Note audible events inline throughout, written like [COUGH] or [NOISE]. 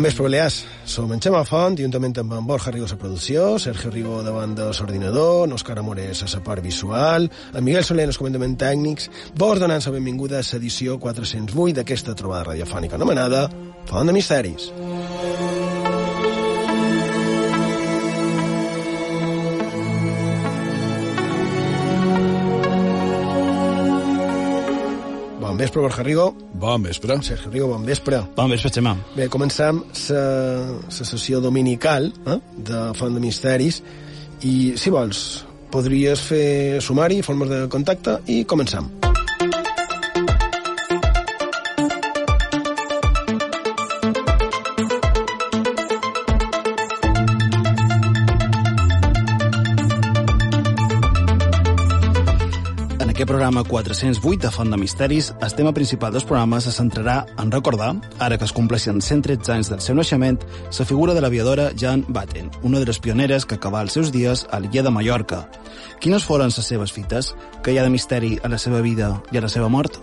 Bon vespre, Balears. Som en Xema Font, juntament amb en Borja Rigo a producció, Sergio Rigo davant de l'ordinador, Òscar Amores a la part visual, en Miguel Soler en els comandaments tècnics, vos donant la benvinguda a l'edició 408 d'aquesta trobada radiofònica anomenada Font de Misteris. Vespre, Borja Rigo. Bon vespre. Sergio Rigo, bon vespre. Bon vespre, Xemà. Bé, comencem la sessió dominical eh, de Font de Misteris i, si vols, podries fer sumari, formes de contacte i comencem. Aquest programa 408 de Font de Misteris, el tema principal dels programes se centrarà en recordar, ara que es compleixen 113 anys del seu naixement, la figura de l'aviadora Jan Batten, una de les pioneres que acabà els seus dies a l'illa de Mallorca. Quines foren les seves fites? Que hi ha de misteri a la seva vida i a la seva mort?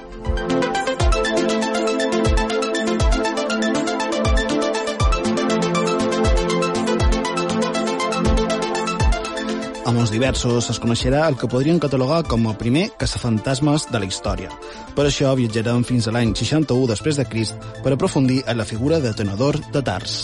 Uns diversos es coneixerà el que podrien catalogar com el primer caçafantasmes de la història. Per això viatjarem fins a l'any 61 després de Crist per aprofundir en la figura de Tenedor de Tars.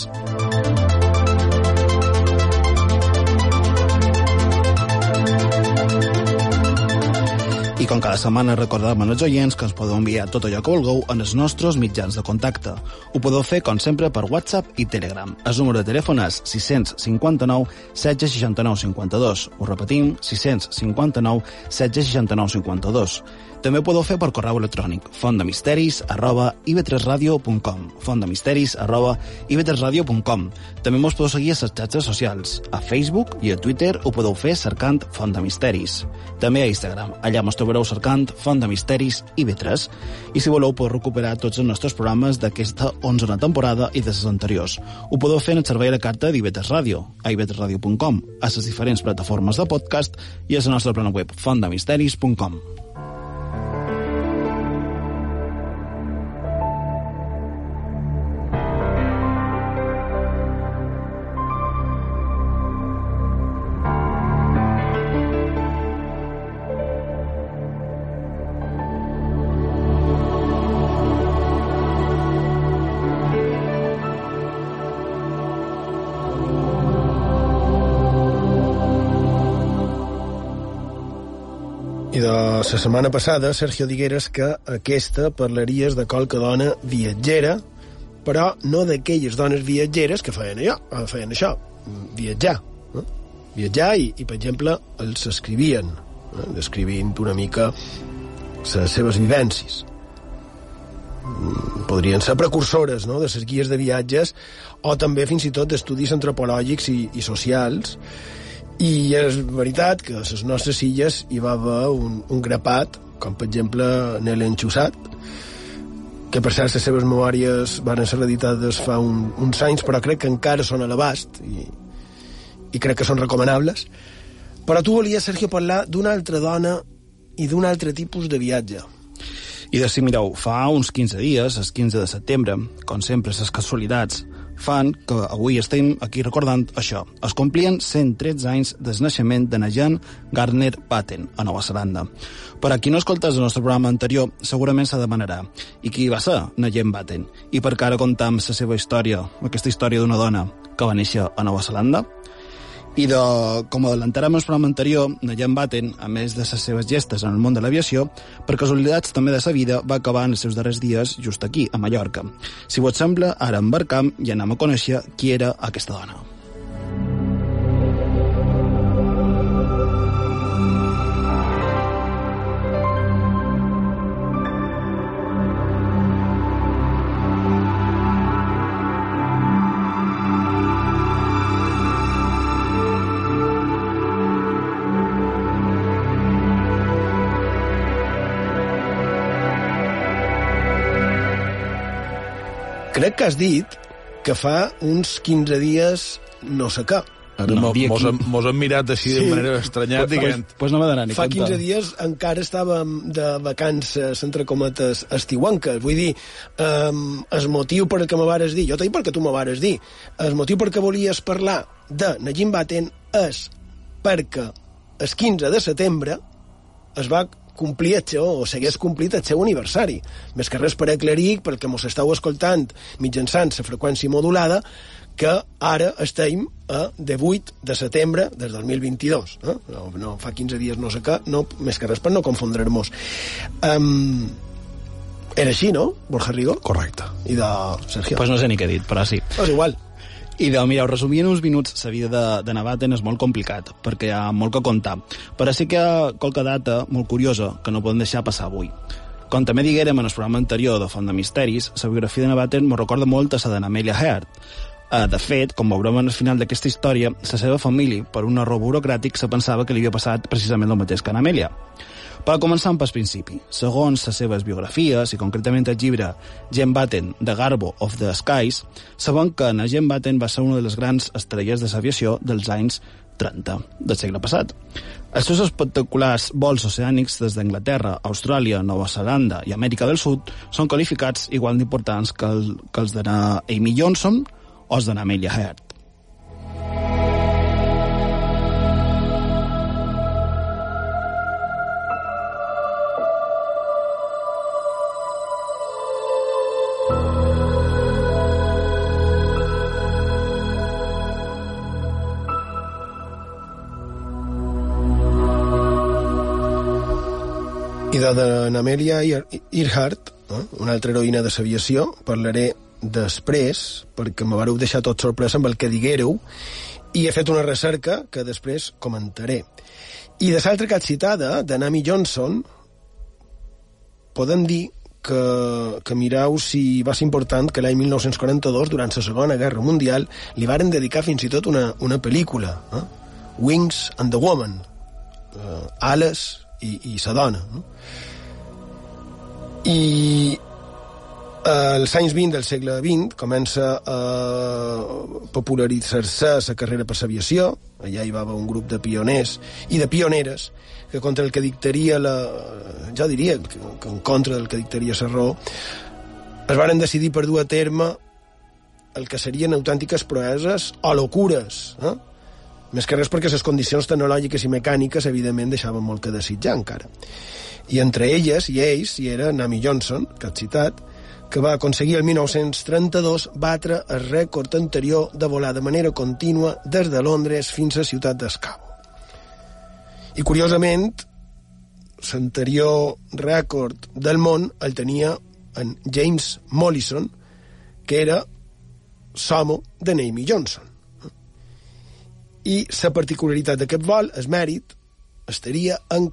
I com cada setmana recordem als oients que ens podeu enviar tot allò que vulgueu en els nostres mitjans de contacte. Ho podeu fer, com sempre, per WhatsApp i Telegram. El número de telèfon és 659 769 52. Ho repetim, 659 769 52. També ho podeu fer per correu electrònic fontdemisteris arroba ib3radio.com fontdemisteris arroba ib3radio.com També mos podeu seguir a les xarxes socials. A Facebook i a Twitter ho podeu fer cercant Font de Misteris. També a Instagram. Allà mos trobareu cercant Font de Misteris IB3. I si voleu podeu recuperar tots els nostres programes d'aquesta 11a temporada i de les anteriors. Ho podeu fer en el servei de carta d'IB3 Ràdio, a ib3radio.com, a les diferents plataformes de podcast i a la nostra plana web fontdemisteris.com. la setmana passada, Sergio digueres que aquesta parlaries de qualque dona viatgera, però no d'aquelles dones viatgeres que feien allò, eh, feien això, viatjar. Eh? Viatjar i, i, per exemple, els escrivien, eh? descrivint una mica les seves vivències. Mm, Podrien ser precursores no? de les guies de viatges o també fins i tot d'estudis antropològics i, i socials i és veritat que a les nostres illes hi va haver un, un grapat, com per exemple Nel Enxussat, que per cert les seves memòries van ser editades fa un, uns anys, però crec que encara són a l'abast i, i crec que són recomanables. Però tu volies, Sergio, parlar d'una altra dona i d'un altre tipus de viatge. I de si mireu, fa uns 15 dies, el 15 de setembre, com sempre, les casualitats fan que avui estem aquí recordant això. Es complien 113 anys del naixement de Najan Gardner Patten, a Nova Zelanda. Per a qui no escoltes el nostre programa anterior, segurament se demanarà i qui va ser Najan Patten? I per què ara contam la seva història, aquesta història d'una dona que va néixer a Nova Zelanda? I de, com adelantarem el programa anterior, Nayan Batten, a més de les seves gestes en el món de l'aviació, per casualitats també de sa vida, va acabar en els seus darrers dies just aquí, a Mallorca. Si vos sembla, ara embarcam i anem a conèixer qui era aquesta dona. Crec que has dit que fa uns 15 dies no sé què. No, mos, hem, mos hem mirat així sí. de manera estranyada, dient... Pues, pues no m'ha ni Fa compte. 15 dies encara estàvem de vacances, entre cometes, estiuanques. Vull dir, um, el motiu per què me vares dir, jo t'he dit perquè tu me vares dir, el motiu per què volies parlar de Najim Baten és perquè el 15 de setembre es va complir el seu, o s'hagués complit el seu aniversari. Més que res per aclarir, perquè mos estàu escoltant mitjançant la freqüència modulada, que ara estem a 18 de setembre del 2022. Eh? No, no, fa 15 dies no sé què, no, més que res per no confondre-nos. Um, era així, no, Borja Rigo? Correcte. I de Sergio? Pues no sé ni què he dit, però sí. És igual. I de, mireu, resumir en uns minuts la vida de, de Navaten és molt complicat, perquè hi ha molt que contar. Però sí que hi ha qualque data molt curiosa que no podem deixar passar avui. Com també diguérem en el programa anterior de Font de Misteris, la biografia de Navaten me recorda molt a la d'Amelia Heard, Eh, de fet, com veurem al final d'aquesta història, la seva família, per un error burocràtic, se pensava que li havia passat precisament el mateix que a Amèlia. Per començar pel principi, segons les seves biografies, i concretament el llibre Jen Batten, The Garbo of the Skies, sabem que en Jen Batten va ser una de les grans estrelles de l'aviació dels anys 30 del segle passat. Els seus espectaculars vols oceànics des d'Anglaterra, Austràlia, Nova Zelanda i Amèrica del Sud són qualificats igual d'importants que, el, que els de Amy Johnson, os de Amelia Heard. De, de Amelia Earhart, eh, una altra heroïna de l'aviació, parlaré després, perquè me vareu deixar tot sorpresa amb el que diguéreu, i he fet una recerca que després comentaré. I de l'altra que citada, de Nami Johnson, podem dir que, que mireu si va ser important que l'any 1942, durant la Segona Guerra Mundial, li varen dedicar fins i tot una, una pel·lícula, eh? Wings and the Woman, eh, Ales i, i sa dona. No? I als anys 20 del segle XX comença a popularitzar-se la carrera per l'aviació, allà hi va haver un grup de pioners i de pioneres que contra el que dictaria la... jo diria que, que en contra del que dictaria la raó es varen decidir per dur a terme el que serien autèntiques proeses o locures, eh? Més que res perquè les condicions tecnològiques i mecàniques evidentment deixaven molt que desitjar encara. I entre elles i ells hi era Nami Johnson, que has citat, que va aconseguir el 1932 batre el rècord anterior de volar de manera contínua des de Londres fins a Ciutat d'Escau. I, curiosament, l'anterior rècord del món el tenia en James Mollison, que era l'homo de Naomi Johnson. I la particularitat d'aquest vol, el mèrit, estaria en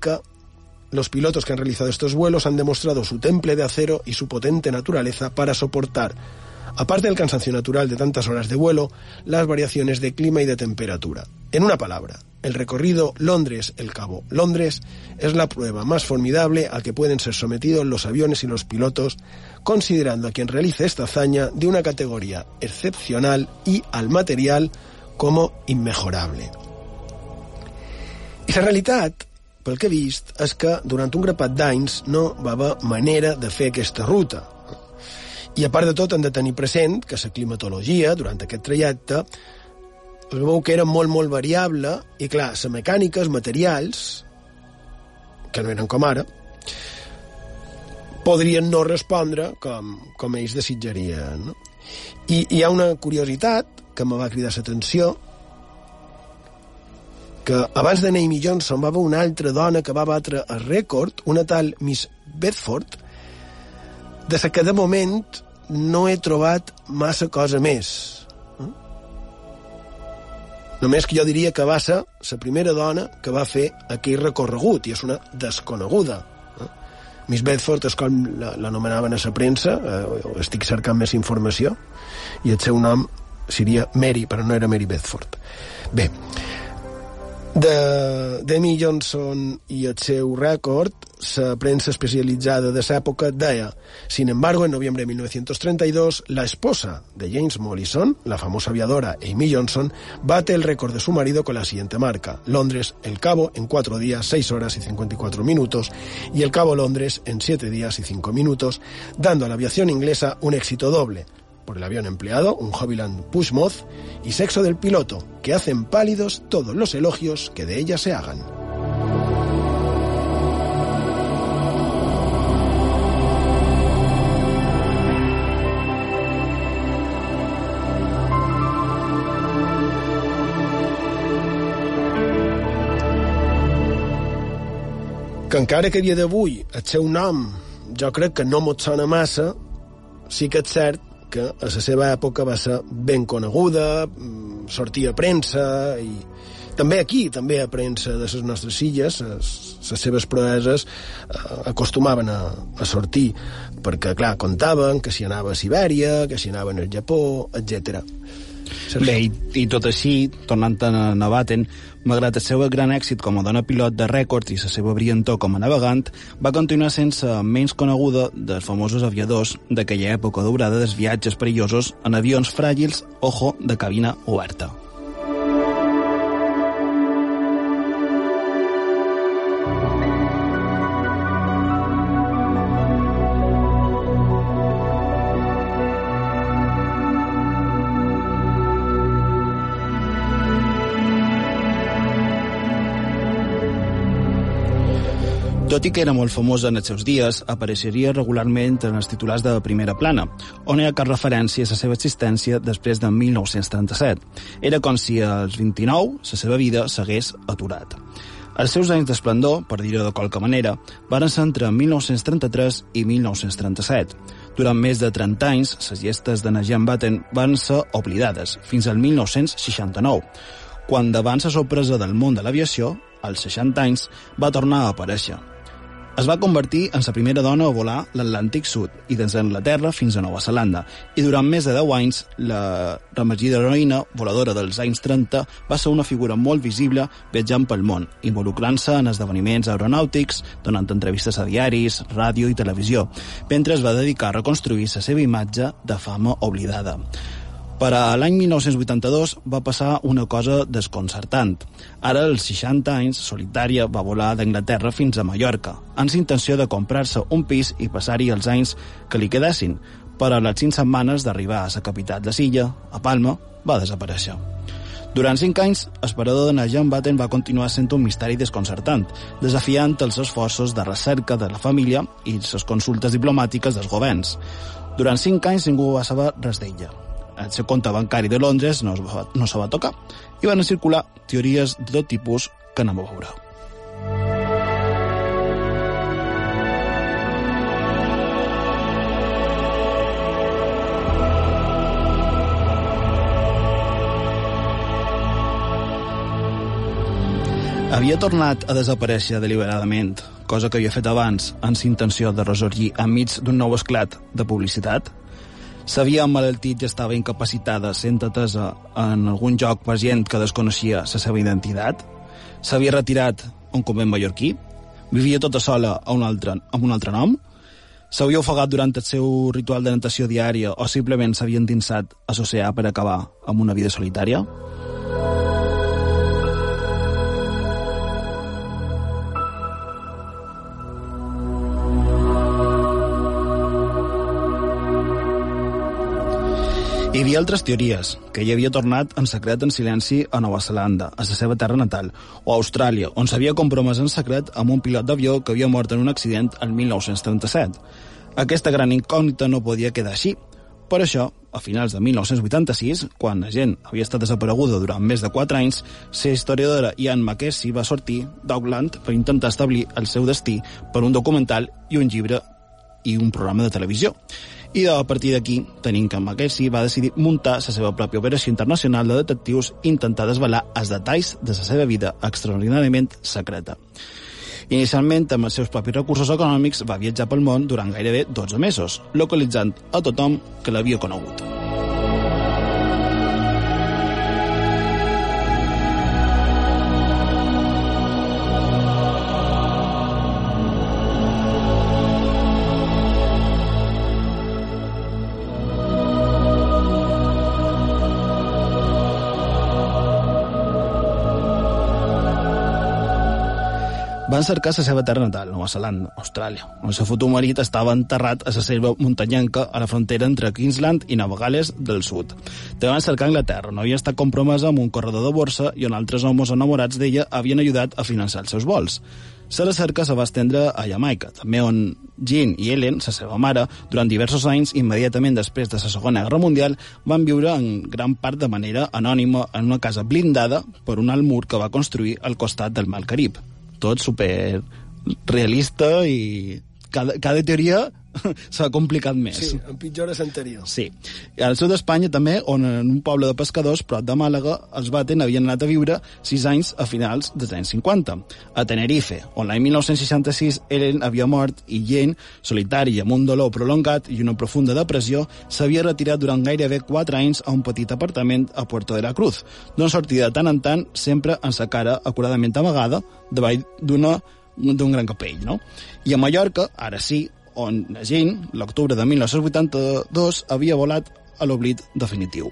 Los pilotos que han realizado estos vuelos han demostrado su temple de acero y su potente naturaleza para soportar, aparte del cansancio natural de tantas horas de vuelo, las variaciones de clima y de temperatura. En una palabra, el recorrido Londres-El Cabo Londres es la prueba más formidable a que pueden ser sometidos los aviones y los pilotos, considerando a quien realice esta hazaña de una categoría excepcional y al material como inmejorable. Y la realidad pel que he vist, és que durant un grapat d'anys no va haver manera de fer aquesta ruta. I a part de tot, hem de tenir present que la climatologia, durant aquest trajecte, es veu que era molt, molt variable, i clar, la mecànica, els materials, que no eren com ara, podrien no respondre com, com ells desitjarien. No? I hi ha una curiositat que me va cridar l'atenció, que abans de Naomi Johnson va haver una altra dona que va batre el rècord, una tal Miss Bedford, de la que de moment no he trobat massa cosa més. Eh? Només que jo diria que va ser la primera dona que va fer aquell recorregut, i és una desconeguda. Eh? Miss Bedford és com l'anomenaven a la premsa, eh, estic cercant més informació, i el seu nom seria Mary, però no era Mary Bedford. Bé, De Demi Johnson i el seu rècord, la premsa especialitzada de l'època deia Sin embargo, en noviembre de 1932, la esposa de James Mollison, la famosa aviadora Amy Johnson, bate el récord de su marido con la siguiente marca. Londres, El Cabo, en cuatro días, seis horas y 54 minutos, y El Cabo Londres, en siete días y cinco minutos, dando a la aviación inglesa un éxito doble por el avión empleado, un Hobbyland Pushmoth, y sexo del piloto, que hacen pálidos todos los elogios que de ella se hagan. que encara que a dia d'avui el seu nom jo crec que no mos sona massa, sí que és cert que a la seva època va ser ben coneguda, mm, sortia a premsa i també aquí, també a premsa de les nostres illes, les seves proeses eh, acostumaven a, a sortir, perquè, clar, contaven que si anava a Sibèria, que si anaven al Japó, etc. Bé, i, i tot així, tornant a Navaten, malgrat el seu gran èxit com a dona pilot de rècords i la seva brillantor com a navegant, va continuar sense menys coneguda dels famosos aviadors d'aquella època daurada dels viatges perillosos en avions fràgils, ojo, de cabina oberta. Tot i que era molt famosa en els seus dies, apareixeria regularment en els titulars de primera plana, on hi ha cap referència a la seva existència després de 1937. Era com si als 29 la seva vida s'hagués aturat. Els seus anys d'esplendor, per dir-ho de qualque manera, van ser entre 1933 i 1937. Durant més de 30 anys, les gestes de Najan Batten van ser oblidades, fins al 1969, quan davant la sorpresa del món de l'aviació, als 60 anys, va tornar a aparèixer. Es va convertir en la primera dona a volar l'Atlàntic Sud i des d'Anglaterra fins a Nova Zelanda. I durant més de 10 anys, la remergida heroïna, voladora dels anys 30, va ser una figura molt visible viatjant pel món, involucrant-se en esdeveniments aeronàutics, donant entrevistes a diaris, ràdio i televisió, mentre es va dedicar a reconstruir la seva imatge de fama oblidada. Per a l'any 1982 va passar una cosa desconcertant. Ara, als 60 anys, Solitària va volar d'Anglaterra fins a Mallorca, amb intenció de comprar-se un pis i passar-hi els anys que li quedessin, però a les 5 setmanes d'arribar a la capital de Silla, a Palma, va desaparèixer. Durant cinc anys, el de Najan Batten va continuar sent un misteri desconcertant, desafiant els esforços de recerca de la família i les consultes diplomàtiques dels governs. Durant cinc anys ningú va saber res d'ella el seu compte bancari de Londres no, va, no se va tocar i van circular teories de tot tipus que anem a veure. Havia tornat a desaparèixer deliberadament, cosa que havia fet abans, amb intenció de resorgir enmig d'un nou esclat de publicitat, S'havia emmalaltit i estava incapacitada, sent atesa en algun joc per gent que desconeixia la seva identitat. S'havia retirat a un convent mallorquí. Vivia tota sola a un altre, amb un altre nom. S'havia ofegat durant el seu ritual de natació diària o simplement s'havia endinsat a l'oceà per acabar amb una vida solitària. Hi havia altres teories, que hi havia tornat en secret en silenci a Nova Zelanda, a la seva terra natal, o a Austràlia, on s'havia compromès en secret amb un pilot d'avió que havia mort en un accident el 1937. Aquesta gran incògnita no podia quedar així. Per això, a finals de 1986, quan la gent havia estat desapareguda durant més de 4 anys, la historiadora Ian McKessie va sortir d'Auckland per intentar establir el seu destí per un documental i un llibre i un programa de televisió. I a partir d'aquí tenim que Mackenzie va decidir muntar la seva pròpia operació internacional de detectius i intentar desvelar els detalls de la seva vida extraordinàriament secreta. Inicialment, amb els seus propis recursos econòmics, va viatjar pel món durant gairebé 12 mesos, localitzant a tothom que l'havia conegut. Van cercar la seva terra natal, Nova Zelanda, Austràlia, on el futur marit estava enterrat a la selva muntanyenca a la frontera entre Queensland i Nova Gales del Sud. També van cercar Anglaterra, on havia estat compromesa amb un corredor de borsa i on altres homes enamorats d'ella havien ajudat a finançar els seus vols. La recerca se va estendre a Jamaica, també on Jean i Ellen, la seva mare, durant diversos anys, immediatament després de la Segona Guerra Mundial, van viure en gran part de manera anònima en una casa blindada per un alt mur que va construir al costat del Mar Carib. Tot super realista i cada, cada teoria [LAUGHS] s'ha complicat més. Sí, empitjora l'anterior. Sí. I al sud d'Espanya també, on en un poble de pescadors, prop de Màlaga, els Baten havien anat a viure sis anys a finals dels anys 50. A Tenerife, on l'any 1966 Ellen havia mort i Jane, solitari i amb un dolor prolongat i una profunda depressió, s'havia retirat durant gairebé quatre anys a un petit apartament a Puerto de la Cruz, d'on sortia de tant en tant sempre amb sa cara acuradament amagada davall d'una d'un gran capell, no? I a Mallorca, ara sí, on Jean, l'octubre de 1982, havia volat a l'oblit definitiu.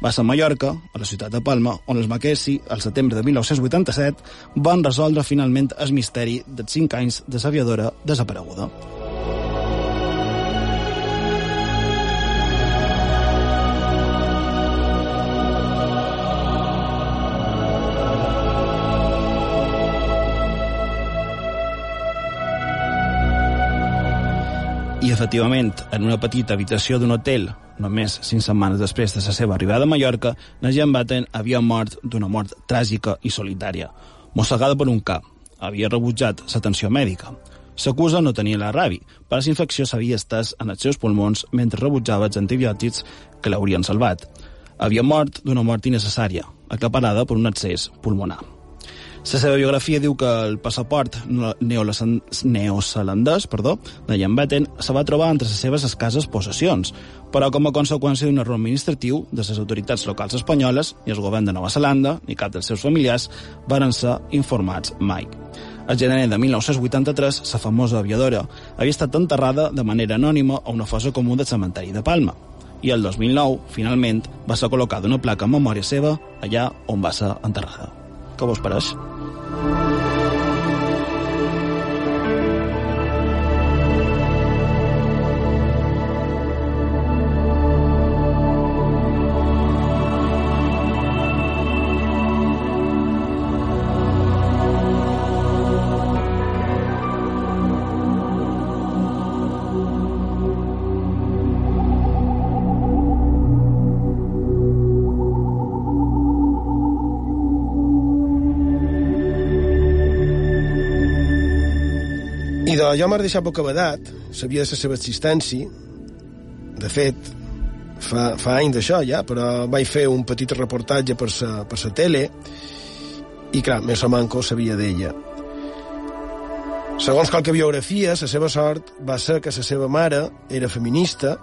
Va ser a Mallorca, a la ciutat de Palma, on els Maquesi, al setembre de 1987, van resoldre finalment el misteri dels cinc anys de l'aviadora desapareguda. I, efectivament, en una petita habitació d'un hotel, només cinc setmanes després de la seva arribada a Mallorca, Najan Batten havia mort d'una mort tràgica i solitària, mossegada per un cap. Havia rebutjat l'atenció mèdica. S'acusa no tenia la ràbia, però la infecció s'havia estès en els seus pulmons mentre rebutjava els antibiòtics que l'haurien salvat. Havia mort d'una mort innecessària, acaparada per un accés pulmonar. La seva biografia diu que el passaport neozelandès perdó, de Jan Batten se va trobar entre les seves escasses possessions, però com a conseqüència d'un error administratiu de les autoritats locals espanyoles i el govern de Nova Zelanda ni cap dels seus familiars varen ser informats mai. El gener de 1983, la famosa aviadora havia estat enterrada de manera anònima a una fosa comú del cementeri de Palma i el 2009, finalment, va ser col·locada una placa en memòria seva allà on va ser enterrada. Què vos pareix? I jo m'ha deixat bocabadat, sabia de la seva existència, de fet, fa, fa anys d'això ja, però vaig fer un petit reportatge per sa, per sa tele i, clar, més o manco sabia d'ella. Segons qualque biografia, la seva sort va ser que la seva mare era feminista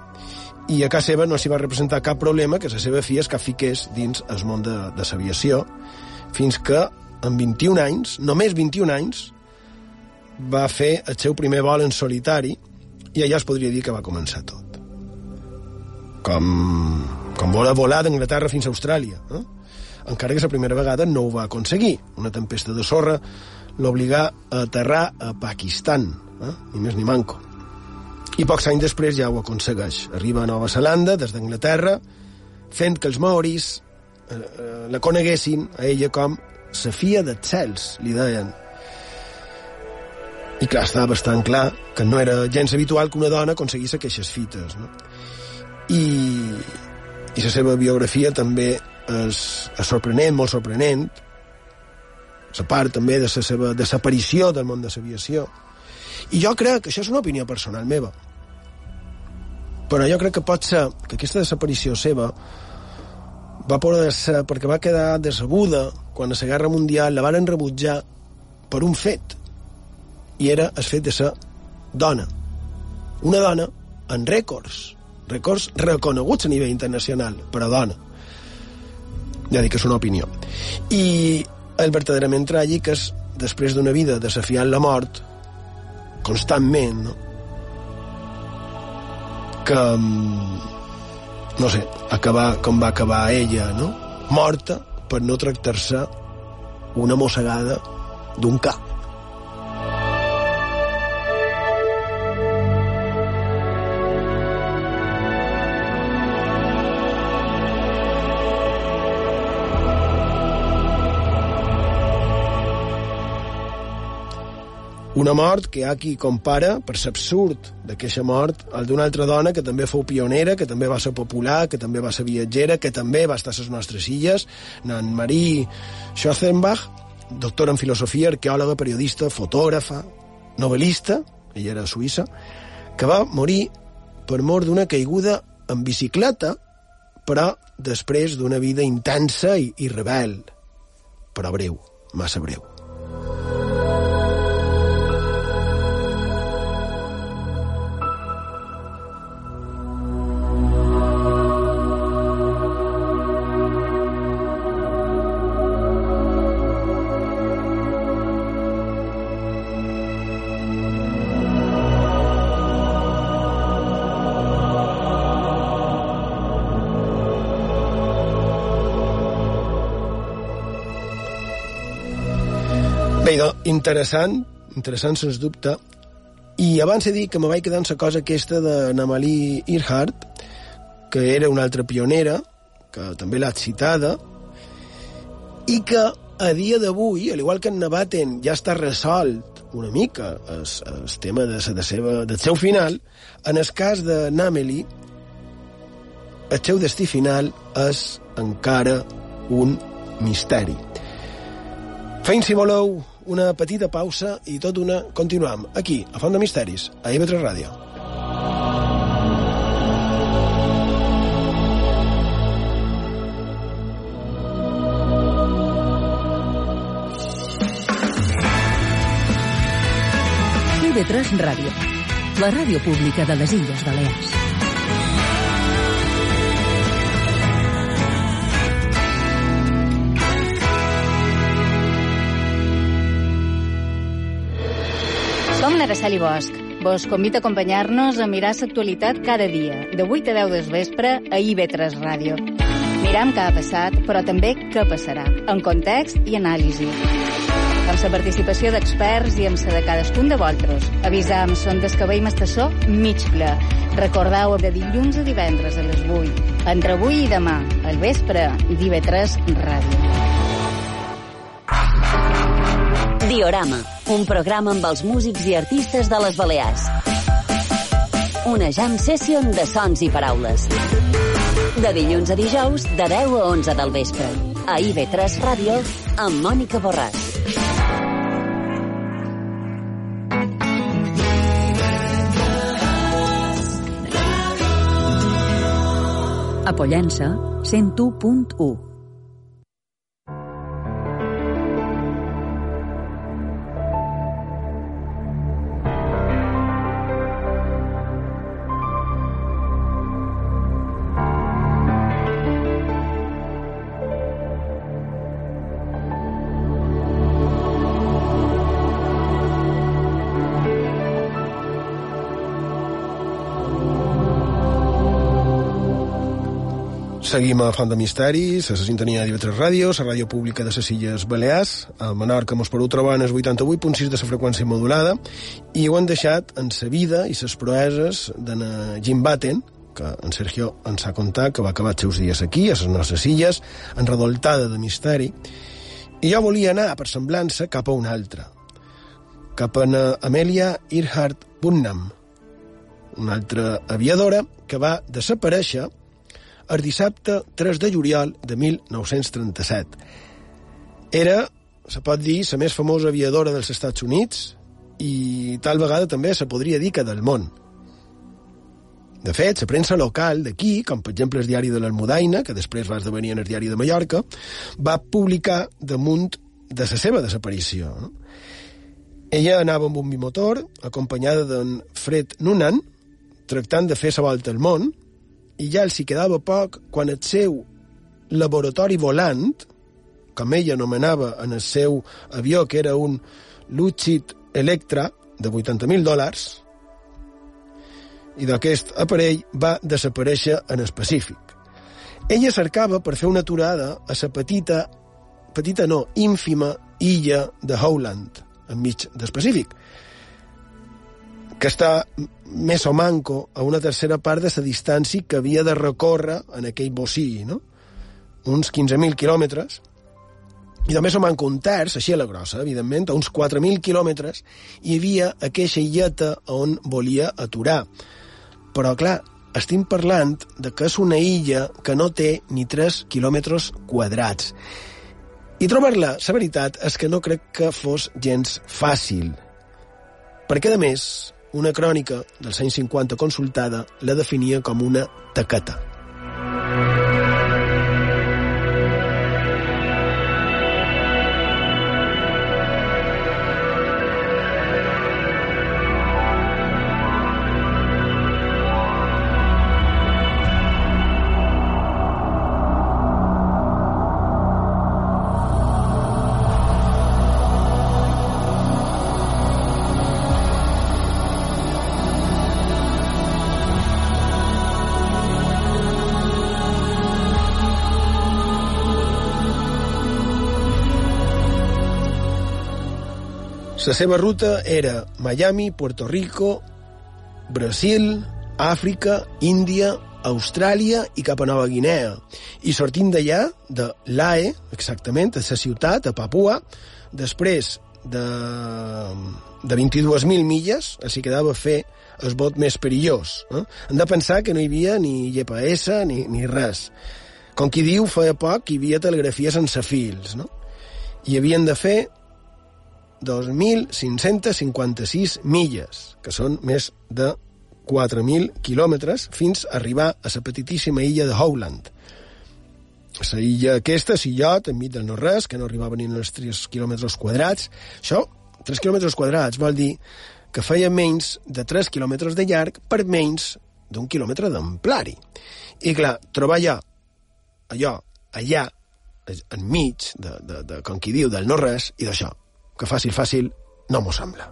i a casa seva no s'hi va representar cap problema que la seva filla es fiqués dins el món de, de l'aviació, fins que, amb 21 anys, només 21 anys, va fer el seu primer vol en solitari i allà es podria dir que va començar tot. Com, com voler volar d'Anglaterra fins a Austràlia. Eh? Encara que la primera vegada no ho va aconseguir. Una tempesta de sorra l'obligà a aterrar a Pakistan, eh? ni més ni manco. I pocs anys després ja ho aconsegueix. Arriba a Nova Zelanda, des d'Anglaterra, fent que els maoris eh, eh, la coneguessin a ella com la fia dels cels, li deien. I clar, estava bastant clar que no era gens habitual que una dona aconseguís aquestes fites, no? I, i la seva biografia també és, és sorprenent, molt sorprenent, la part també de la seva desaparició del món de l'aviació. I jo crec que això és una opinió personal meva. Però jo crec que pot ser que aquesta desaparició seva va poder ser perquè va quedar decebuda quan a la Guerra Mundial la varen rebutjar per un fet i era el fet de ser dona. Una dona en rècords, rècords reconeguts a nivell internacional, però dona. Ja dic que és una opinió. I el verdaderament tràgic és, després d'una vida desafiant la mort, constantment, no? que, no sé, acabar com va acabar ella, no? Morta per no tractar-se una mossegada d'un cap. Una mort que hi ha qui compara, per l'absurd d'aquesta mort, el d'una altra dona que també fou pionera, que també va ser popular, que també va ser viatgera, que també va estar a les nostres illes, Nan Marie Schotzenbach, doctora en filosofia, arqueòloga, periodista, fotògrafa, novel·lista, ella era suïssa, que va morir per mort d'una caiguda en bicicleta, però després d'una vida intensa i, i rebel, però breu, massa breu. Bé, idò, interessant, interessant sens dubte. I abans he dit que me vaig quedar amb la cosa aquesta de Namalie Earhart, que era una altra pionera, que també l'ha citada, i que a dia d'avui, al igual que en Nabaten ja està resolt una mica el, el tema de, de seva, del seu final, en el cas de Nameli, el seu destí final és encara un misteri. Feim, si voleu, una petita pausa i tot una continuam aquí, a Font de Misteris, a IB3 Ràdio. IB3 Ràdio, la ràdio pública de les Illes Balears. Som l'Araceli Bosch. Vos convido a acompanyar-nos a mirar l'actualitat cada dia, de 8 a 10 del vespre, a IB3 Ràdio. Miram què ha passat, però també què passarà, en context i anàlisi. Amb la participació d'experts i amb la de cadascun de vosaltres. Avisam, són descabell estació mig ple. Recordeu de dilluns a divendres a les 8. Entre avui i demà, al vespre, d'IB3 Ràdio. Diorama, un programa amb els músics i artistes de les Balears. Una jam session de sons i paraules. De dilluns a dijous, de 10 a 11 del vespre. A IB3 Ràdio, amb Mònica Borràs. A Pollença, 101.1. Seguim a Font de Misteris, a la sintonia de TV3 Ràdio, la ràdio pública de les Illes Balears. A Menorca mos podeu trobar en el 88.6 de la freqüència modulada i ho han deixat en sa vida i ses proeses d'en Jim Batten, que en Sergio ens ha contat que va acabar els seus dies aquí, a les nostres illes, enredoltada de misteri, i jo volia anar, per semblança, cap a una altra, cap a Amelia Earhart Putnam, una altra aviadora que va desaparèixer el dissabte 3 de juliol de 1937. Era, se pot dir, la més famosa aviadora dels Estats Units i tal vegada també se podria dir que del món. De fet, la premsa local d'aquí, com per exemple el diari de l'Almudaina, que després va esdevenir en el diari de Mallorca, va publicar damunt de la seva desaparició. Ella anava amb un bimotor, acompanyada d'en Fred Noonan, tractant de fer la volta al món, i ja els hi quedava poc quan el seu laboratori volant, com ella anomenava en el seu avió, que era un Lucid Electra de 80.000 dòlars, i d'aquest aparell va desaparèixer en el Pacífic. Ella cercava per fer una aturada a la petita, petita no, ínfima illa de Howland, enmig del Pacífic, que està més o manco a una tercera part de la distància que havia de recórrer en aquell bocí, no? uns 15.000 quilòmetres, I també se m'han comptat, així a la grossa, evidentment, a uns 4.000 quilòmetres, hi havia aquesta illeta on volia aturar. Però, clar, estem parlant de que és una illa que no té ni 3 quilòmetres quadrats. I trobar-la, la veritat, és que no crec que fos gens fàcil. Perquè, a més, una crònica dels anys 50 consultada la definia com una taqueta. La seva ruta era Miami, Puerto Rico, Brasil, Àfrica, Índia, Austràlia i cap a Nova Guinea. I sortint d'allà, de l'AE, exactament, a la ciutat, a Papua, després de, de 22.000 milles, així quedava fer el bot més perillós. Eh? Hem de pensar que no hi havia ni GPS ni, ni res. Com qui diu, feia poc hi havia telegrafia sense fils, no? I havien de fer 2.556 milles, que són més de 4.000 quilòmetres, fins a arribar a la petitíssima illa de Howland. La illa aquesta, Sillot, enmig del no-res, que no arribava ni als 3 quilòmetres quadrats. Això, 3 quilòmetres quadrats, vol dir que feia menys de 3 quilòmetres de llarg per menys d'un quilòmetre d'amplari. I clar, trobar allò, allò, allà, enmig de, de, de, com qui diu, del no-res, i d'això, que fàcil, fàcil, no m'ho sembla.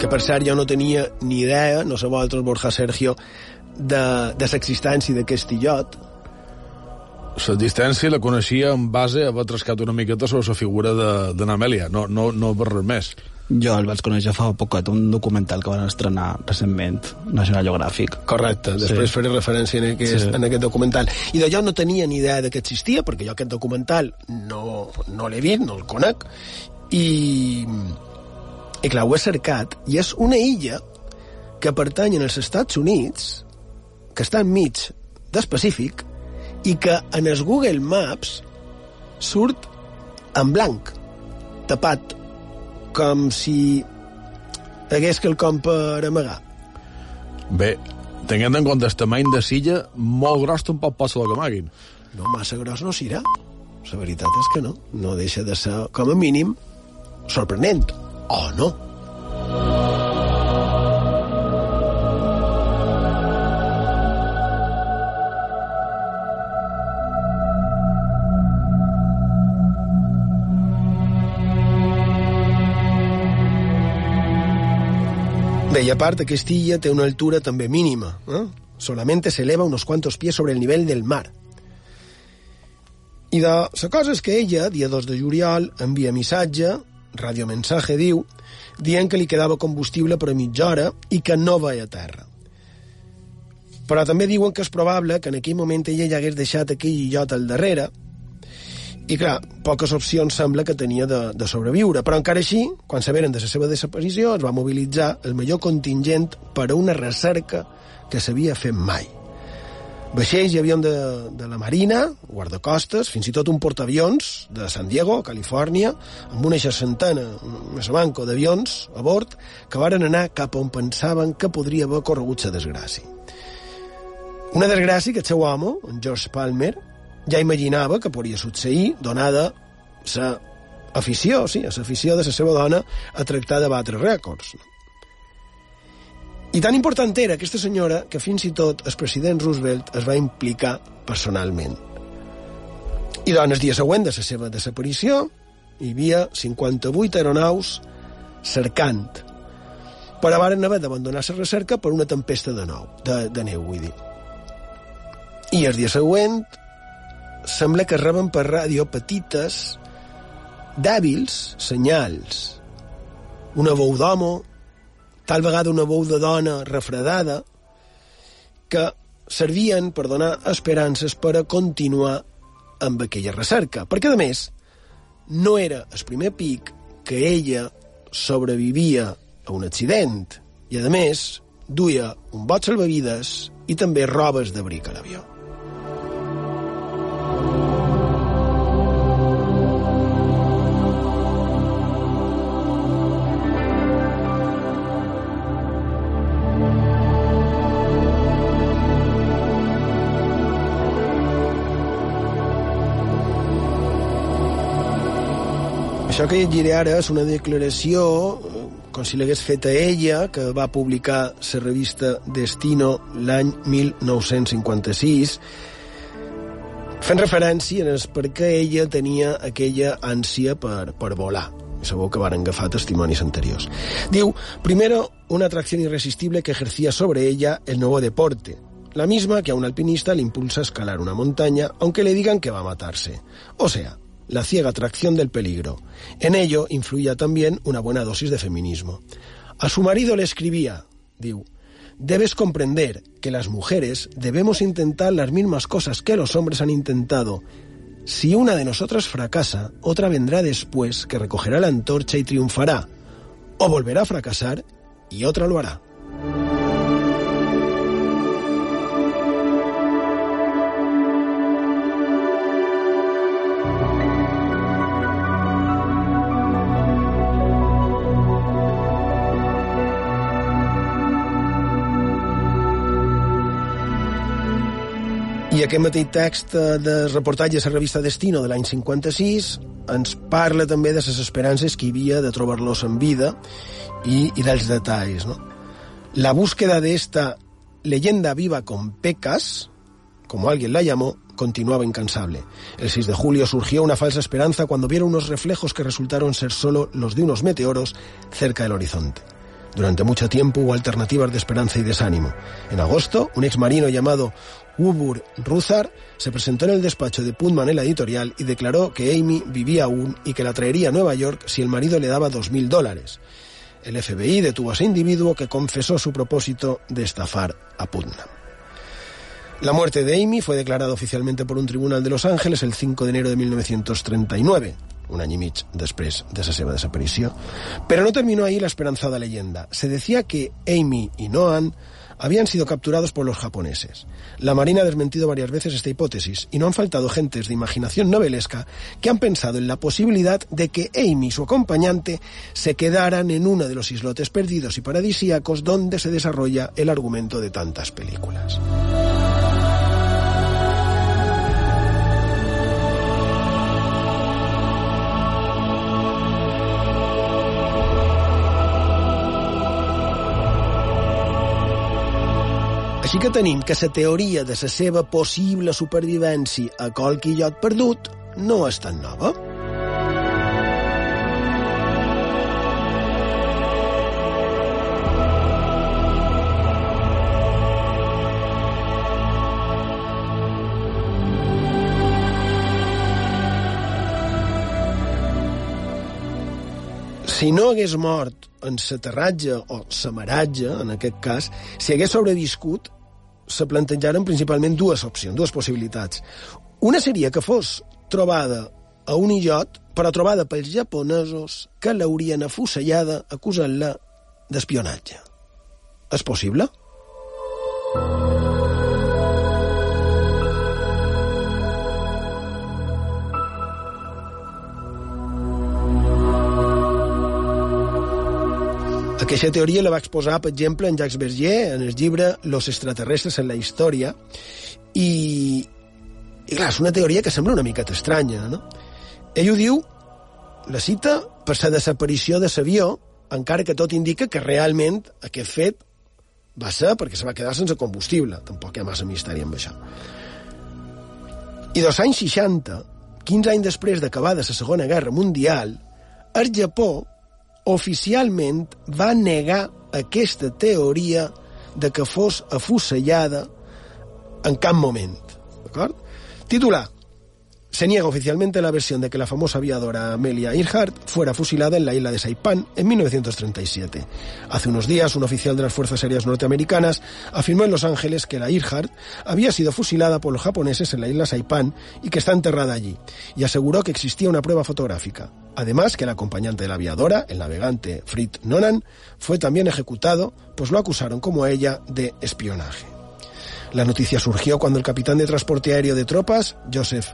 que per cert jo no tenia ni idea, no sé vosaltres, Borja Sergio, de, de l'existència d'aquest illot. L'existència la coneixia en base a haver trascat una miqueta sobre la figura d'Anamèlia, no, no, no per res més. Jo el vaig conèixer fa poquet, un documental que van estrenar recentment, National Geographic. Correcte, després sí. faré referència en aquest, sí. en aquest documental. I d'allò no tenia ni idea de que existia, perquè jo aquest documental no, no l'he vist, no el conec, i i clar, ho he cercat, i és una illa que pertany als Estats Units, que està enmig del Pacífic, i que en el Google Maps surt en blanc, tapat, com si hagués quelcom per amagar. Bé, tenint en compte el tamany de silla, molt gros tampoc passa la que amaguin. No, massa gros no serà. La veritat és que no. No deixa de ser, com a mínim, sorprenent o oh, no. Bé, i a part, aquesta illa té una altura també mínima. Eh? Solamente se eleva unos cuantos pies sobre el nivell del mar. I de la cosa és que ella, dia 2 de juliol, envia missatge radiomensaje diu, dient que li quedava combustible per a mitja hora i que no veia terra. Però també diuen que és probable que en aquell moment ella ja hagués deixat aquell illot al darrere i, clar, poques opcions sembla que tenia de, de sobreviure. Però encara així, quan saberen de la seva desaparició, es va mobilitzar el major contingent per a una recerca que s'havia fet mai. Vaixells hi havia de, de la Marina, guardacostes, fins i tot un portaavions de San Diego, Califòrnia, amb una seixantena, més manco d'avions a bord, que varen anar cap on pensaven que podria haver corregut la desgràcia. Una desgràcia que el seu home, en George Palmer, ja imaginava que podria succeir, donada la afició, sí, la afició de la seva dona a tractar de batre rècords. No? I tan important era aquesta senyora que fins i tot el president Roosevelt es va implicar personalment. I doncs el dia següent de la seva desaparició hi havia 58 aeronaus cercant però varen haver d'abandonar la recerca per una tempesta de, nou, de, de neu, vull dir. I el dia següent sembla que reben per ràdio petites dèbils senyals. Una veu d'home, tal vegada una veu de dona refredada, que servien per donar esperances per a continuar amb aquella recerca. Perquè, a més, no era el primer pic que ella sobrevivia a un accident i, a més, duia un bot salvavides i també robes d'abric a l'avió. Això que llegiré ara és una declaració, eh, com si l'hagués fet a ella, que va publicar la revista Destino l'any 1956, fent referència en perquè ella tenia aquella ànsia per, per volar. Segur que van agafar testimonis anteriors. Diu, primero, una atracción irresistible que ejercía sobre ella el nuevo deporte, la misma que a un alpinista le impulsa a escalar una montaña, aunque le digan que va a matarse. O sea, la ciega atracción del peligro. En ello influía también una buena dosis de feminismo. A su marido le escribía, debes comprender que las mujeres debemos intentar las mismas cosas que los hombres han intentado. Si una de nosotras fracasa, otra vendrá después que recogerá la antorcha y triunfará. O volverá a fracasar y otra lo hará. Aquest mateix text eh, de reportatge a la revista Destino de l'any 56 ens parla també de les esperances que hi havia de trobar-los en vida i, i dels detalls. ¿no? La búsqueda de esta leyenda viva con pecas, como alguien la llamó, continuaba incansable. El 6 de julio surgió una falsa esperanza cuando vieron unos reflejos que resultaron ser solo los de unos meteoros cerca del horizonte. Durante mucho tiempo hubo alternativas de esperanza y desánimo. En agosto, un ex marino llamado Ubur Ruzar se presentó en el despacho de Putman en la editorial y declaró que Amy vivía aún y que la traería a Nueva York si el marido le daba dos mil dólares. El FBI detuvo a ese individuo que confesó su propósito de estafar a Putnam. La muerte de Amy fue declarada oficialmente por un tribunal de Los Ángeles el 5 de enero de 1939, un any i mig de la seva desaparició. Però no terminó ahí la esperanzada leyenda. Se decía que Amy y Noan habían sido capturados por los japoneses. La Marina ha desmentido varias veces esta hipótesis y no han faltado gentes de imaginación novelesca que han pensado en la posibilidad de que Amy y su acompañante se quedaran en uno de los islotes perdidos y paradisíacos donde se desarrolla el argumento de tantas películas. Així que tenim que la teoria de la seva possible supervivència a qualque lloc perdut no és tan nova. si no hagués mort en l'aterratge o l'amaratge, en aquest cas, si hagués sobreviscut, se plantejaren principalment dues opcions, dues possibilitats. Una seria que fos trobada a un illot, però trobada pels japonesos que l'haurien afusellada acusant-la d'espionatge. És possible? Aquesta teoria la va exposar, per exemple, en Jacques Berger en el llibre Los extraterrestres en la història i, i clar, és una teoria que sembla una miqueta estranya, no? Ell ho diu, la cita, per la desaparició de l'avió, encara que tot indica que realment aquest fet va ser perquè se va quedar sense combustible. Tampoc hi ha massa misteri amb això. I dos anys 60, 15 anys després d'acabada la Segona Guerra Mundial, el Japó oficialment va negar aquesta teoria de que fos afusellada en cap moment. D'acord? Titular. Se niega oficialmente la versión de que la famosa aviadora Amelia Earhart fuera fusilada en la isla de Saipan en 1937. Hace unos días, un oficial de las Fuerzas Aéreas norteamericanas afirmó en Los Ángeles que la Earhart había sido fusilada por los japoneses en la isla Saipan y que está enterrada allí, y aseguró que existía una prueba fotográfica. Además, que el acompañante de la aviadora, el navegante Fritz Nonan, fue también ejecutado, pues lo acusaron como ella de espionaje. La noticia surgió cuando el capitán de transporte aéreo de tropas, Joseph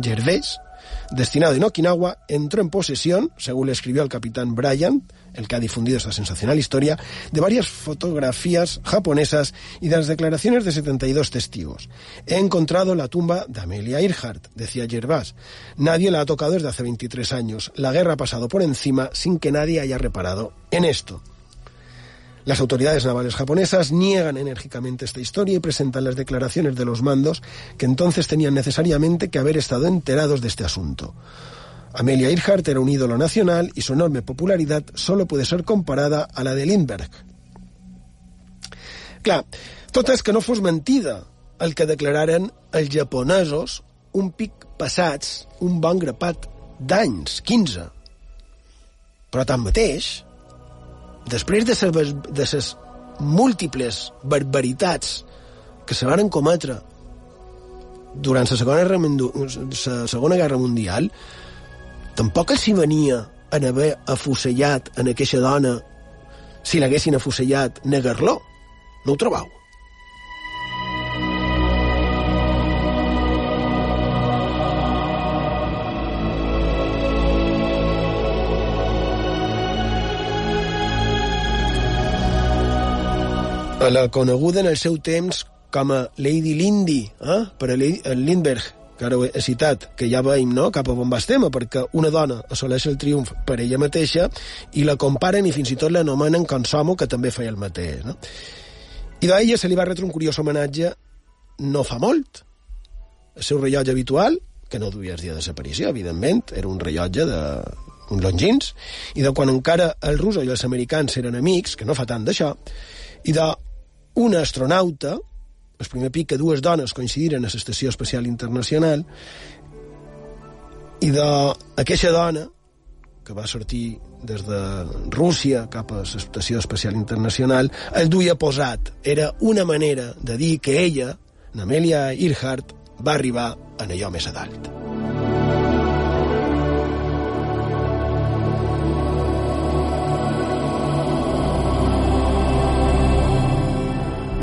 Gervais, destinado en Okinawa, entró en posesión, según le escribió el capitán Bryant, el que ha difundido esta sensacional historia, de varias fotografías japonesas y de las declaraciones de 72 testigos. He encontrado la tumba de Amelia Earhart, decía Gervais. Nadie la ha tocado desde hace 23 años. La guerra ha pasado por encima sin que nadie haya reparado en esto. Las autoridades navales japonesas niegan enérgicamente esta historia y presentan las declaraciones de los mandos que entonces tenían necesariamente que haber estado enterados de este asunto. Amelia Earhart era un ídolo nacional y su enorme popularidad solo puede ser comparada a la de Lindbergh. Clar, tot és que no fos mentida el que declararen els japonesos un pic passats, un bon grapat d'anys, 15. Però tanmateix, després de les, de les múltiples barbaritats que se van cometre durant la segona, la segona Guerra Mundial, tampoc els hi venia en haver afusellat en aquesta dona si l'haguessin afusellat negar-lo. No ho trobau? La coneguda en el seu temps com a Lady Lindy, eh? per a Lindbergh, que ara he citat, que ja veiem no? cap a on va tema, perquè una dona assoleix el triomf per ella mateixa i la comparen i fins i tot l'anomenen Consomo, que també feia el mateix. No? I d'ella se li va retre un curiós homenatge no fa molt. El seu rellotge habitual, que no duia els dies de desaparició, evidentment, era un rellotge de un longins, i de quan encara el russo i els americans eren amics, que no fa tant d'això, i de un astronauta, el primer pic que dues dones coincidiren a l'Estació Espacial Internacional, i d'aquesta dona, que va sortir des de Rússia cap a l'Estació Espacial Internacional, el duia posat. Era una manera de dir que ella, Amelia Earhart, va arribar en allò més a dalt.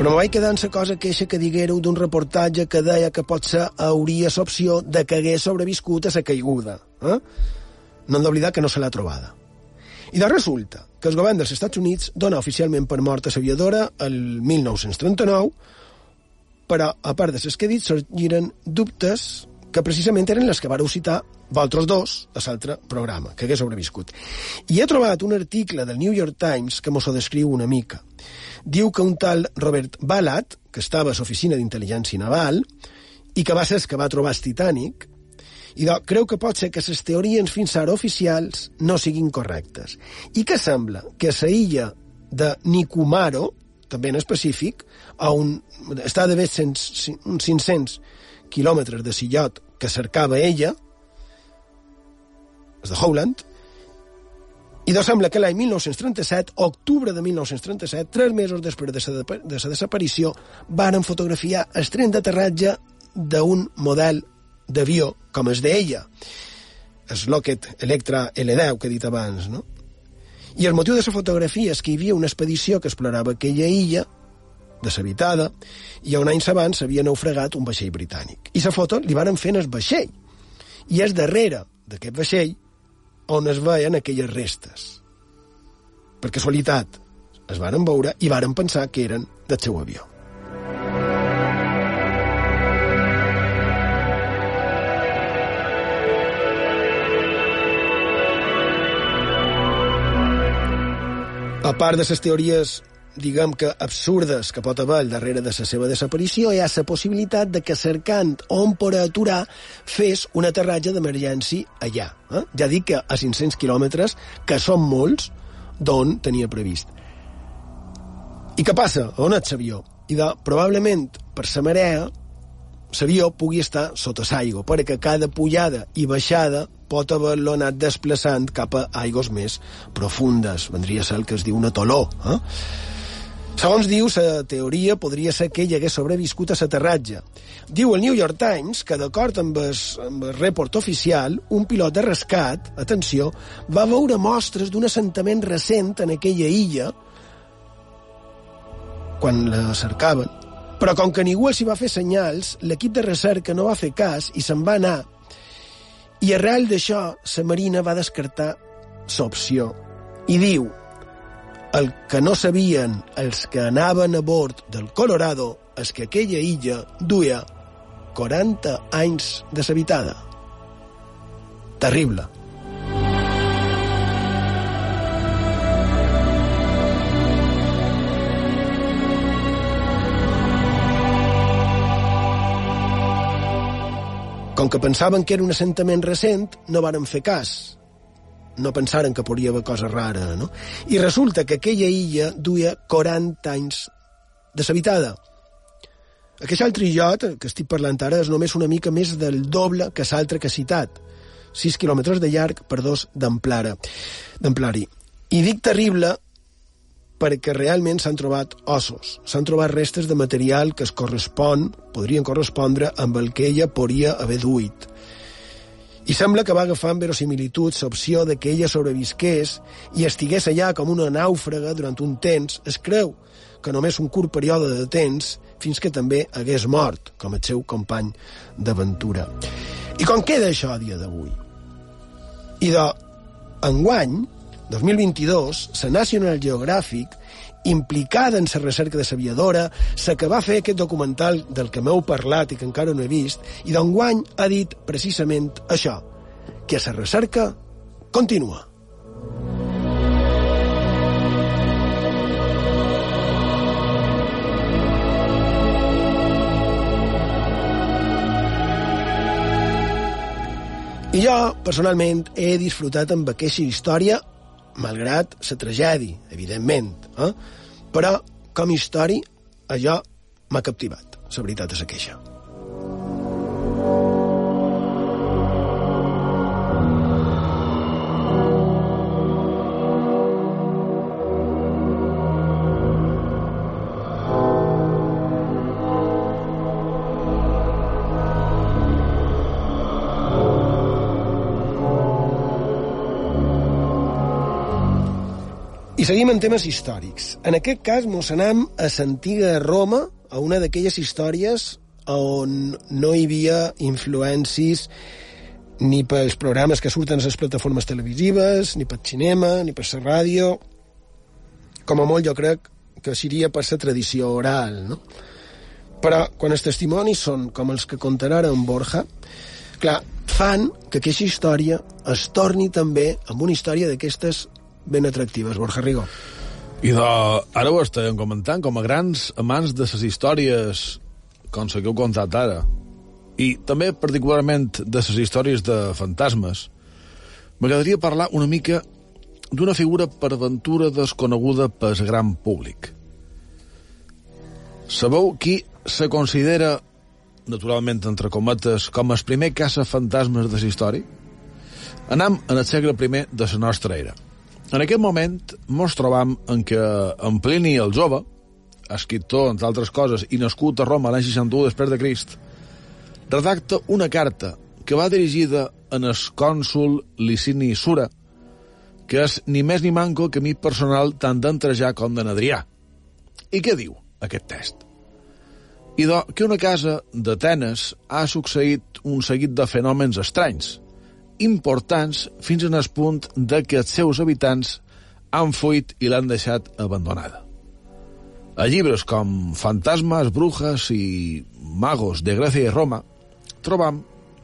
Però me vaig quedar en la cosa queixa que diguéreu d'un reportatge que deia que potser hauria l'opció de que hagués sobreviscut a la caiguda. Eh? No hem d'oblidar que no se l'ha trobada. I de resulta que el govern dels Estats Units dona oficialment per morta l'aviadora el 1939, però, a part de les que he dit, sorgiren dubtes que precisament eren les que vareu citar vosaltres dos a l'altre programa, que hagués sobreviscut. I he trobat un article del New York Times que mos ho descriu una mica diu que un tal Robert Ballard, que estava a l'oficina d'intel·ligència naval, i que va ser el que va trobar el Titanic, i do, creu que pot ser que les teories fins ara oficials no siguin correctes, i que sembla? Que la illa de Nikumaro, també en específic, a un, està d'haver uns 500 quilòmetres de sillot que cercava ella, és de Howland, i doncs sembla que l'any 1937, octubre de 1937, tres mesos després de la de sa desaparició, varen fotografiar el tren d'aterratge d'un model d'avió com es d'ella, el Lockheed Electra L10 que he dit abans, no? I el motiu de la fotografia és que hi havia una expedició que explorava aquella illa deshabitada i un any abans s'havia naufragat un vaixell britànic. I la foto li varen fer en el vaixell. I és darrere d'aquest vaixell on es veien aquelles restes. Per casualitat, es varen veure i varen pensar que eren del seu avió. A part de les teories diguem que absurdes que pot haver darrere de la seva desaparició, hi ha la possibilitat de que cercant on per aturar fes un aterratge d'emergència allà. Eh? Ja dic que a 500 quilòmetres, que són molts, d'on tenia previst. I què passa? On és l'avió? I de, probablement per la marea l'avió pugui estar sota l'aigua, perquè cada pujada i baixada pot haver-lo anat desplaçant cap a aigües més profundes. Vendria a ser el que es diu una toló. Eh? Segons diu, la teoria podria ser que ell hagués sobreviscut a l'aterratge. Diu el New York Times que, d'acord amb, amb el report oficial, un pilot de rescat, atenció, va veure mostres d'un assentament recent en aquella illa quan la cercaven. Però com que ningú els hi va fer senyals, l'equip de recerca no va fer cas i se'n va anar. I arrel d'això, la Marina va descartar l'opció. I diu, el que no sabien els que anaven a bord del Colorado és que aquella illa duia 40 anys deshabitada. Terrible. Com que pensaven que era un assentament recent, no varen fer cas. No pensaren que podria haver cosa rara, no? I resulta que aquella illa duia 40 anys deshabitada. Aquest altre illot, que estic parlant ara, és només una mica més del doble que l'altre que he citat. 6 quilòmetres de llarg per dos d'amplari. I dic terrible perquè realment s'han trobat ossos, s'han trobat restes de material que es correspon, podrien correspondre amb el que ella podria haver duit. I sembla que va agafar amb verosimilitud l'opció de que ella sobrevisqués i estigués allà com una nàufraga durant un temps. Es creu que només un curt període de temps fins que també hagués mort, com el seu company d'aventura. I com queda això a dia d'avui? I de, enguany, 2022, la National Geographic, implicada en la recerca de l'aviadora, la que va fer aquest documental del que m'heu parlat i que encara no he vist, i d'enguany ha dit precisament això, que la recerca continua. I jo, personalment, he disfrutat amb aquesta història malgrat la tragèdia, evidentment. Eh? Però, com història, allò m'ha captivat. La veritat és aquella. I seguim en temes històrics. En aquest cas mos anem a l'antiga Roma, a una d'aquelles històries on no hi havia influències ni pels programes que surten a les plataformes televisives, ni pel cinema, ni per la ràdio. Com a molt jo crec que seria per la tradició oral, no? Però quan els testimonis són com els que contarà en Borja, clar, fan que aquesta història es torni també amb una història d'aquestes ben atractives, Borja Rigo. I de, ara ho estem comentant, com a grans amants de les històries com la que heu contat ara, i també particularment de les històries de fantasmes, m'agradaria parlar una mica d'una figura per aventura desconeguda pel gran públic. Sabeu qui se considera, naturalment entre cometes, com el primer caça fantasmes de la història? Anam en el segle I de la nostra era. En aquest moment mos trobam en què en Plini el jove, escriptor, entre altres coses, i nascut a Roma l'any 61 després de Crist, redacta una carta que va dirigida en el cònsul Licini Sura, que és ni més ni manco que mi personal tant d'entrejar com de Adrià. I què diu aquest test? I do, que una casa d'Atenes ha succeït un seguit de fenòmens estranys, importants fins en el punt de que els seus habitants han fuit i l'han deixat abandonada. A llibres com Fantasmes, Brujas i Magos de Grècia i Roma trobam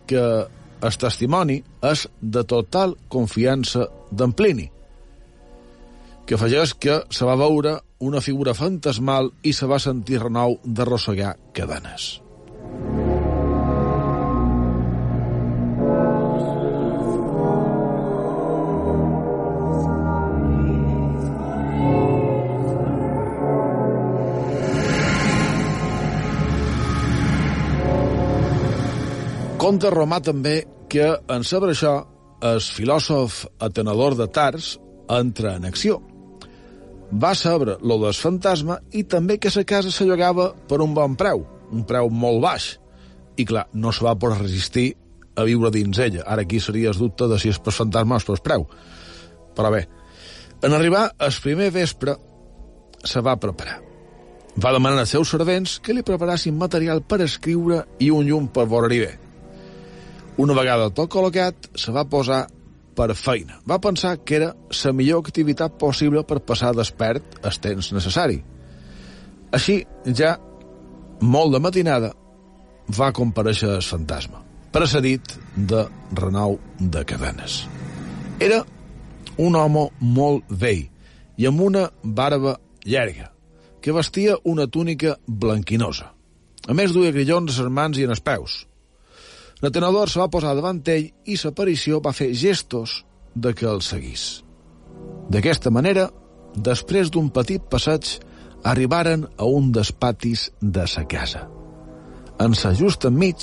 que el testimoni és de total confiança d'en Plini, que afegeix que se va veure una figura fantasmal i se va sentir renou d'arrossegar cadenes. Conta romà també que, en saber això, el filòsof atenedor de Tars entra en acció. Va saber lo del fantasma i també que la casa se llogava per un bon preu, un preu molt baix. I clar, no se va poder resistir a viure dins ella. Ara aquí seria el dubte de si és per fantasma o és per preu. Però bé, en arribar el primer vespre se va preparar. Va demanar als seus servents que li preparassin material per escriure i un llum per veure-hi bé. Una vegada tot col·locat, se va posar per feina. Va pensar que era la millor activitat possible per passar despert el temps necessari. Així, ja molt de matinada, va compareixer el fantasma, precedit de renou de cadenes. Era un home molt vell i amb una barba llarga, que vestia una túnica blanquinosa. A més, duia grillons a les mans i en els peus. L'atenedor se va posar davant ell i l'aparició va fer gestos de que el seguís. D'aquesta manera, després d'un petit passeig, arribaren a un dels patis de sa casa. En sa just enmig,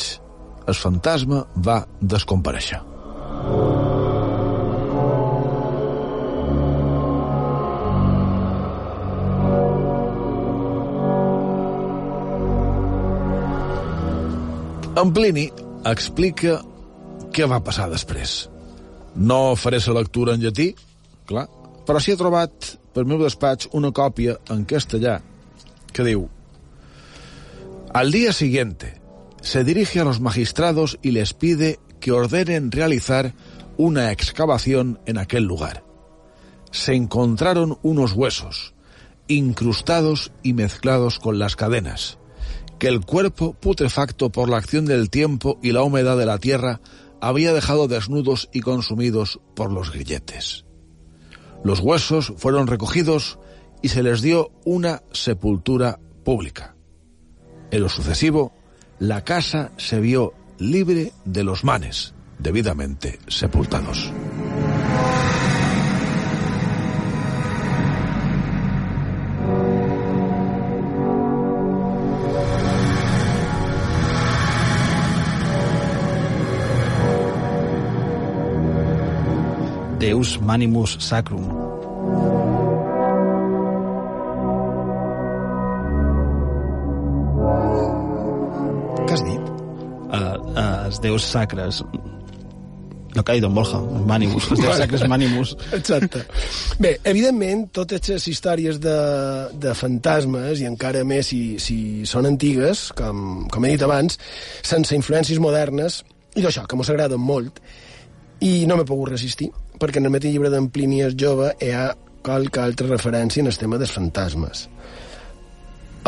el fantasma va descompareixer. En Plini explica què va passar després. No faré la lectura en llatí, clar, però sí he trobat per meu despatx una còpia en castellà que diu Al día siguiente se dirige a los magistrados y les pide que ordenen realizar una excavación en aquel lugar. Se encontraron unos huesos, incrustados y mezclados con las cadenas, que el cuerpo, putrefacto por la acción del tiempo y la humedad de la tierra, había dejado desnudos y consumidos por los grilletes. Los huesos fueron recogidos y se les dio una sepultura pública. En lo sucesivo, la casa se vio libre de los manes debidamente sepultados. Deus Manimus Sacrum. Què has dit? Uh, uh, els déus sacres no caigui Don Borja, els Manimus, els déus sacres Manimus. Exacte. Bé, evidentment, totes les històries de, de fantasmes, i encara més si, si són antigues, com, com he dit abans, sense influències modernes, i d'això, que mos agraden molt, i no m'he pogut resistir, perquè en el mateix llibre d'en Plini el jove hi ha qualque altra referència en el tema dels fantasmes,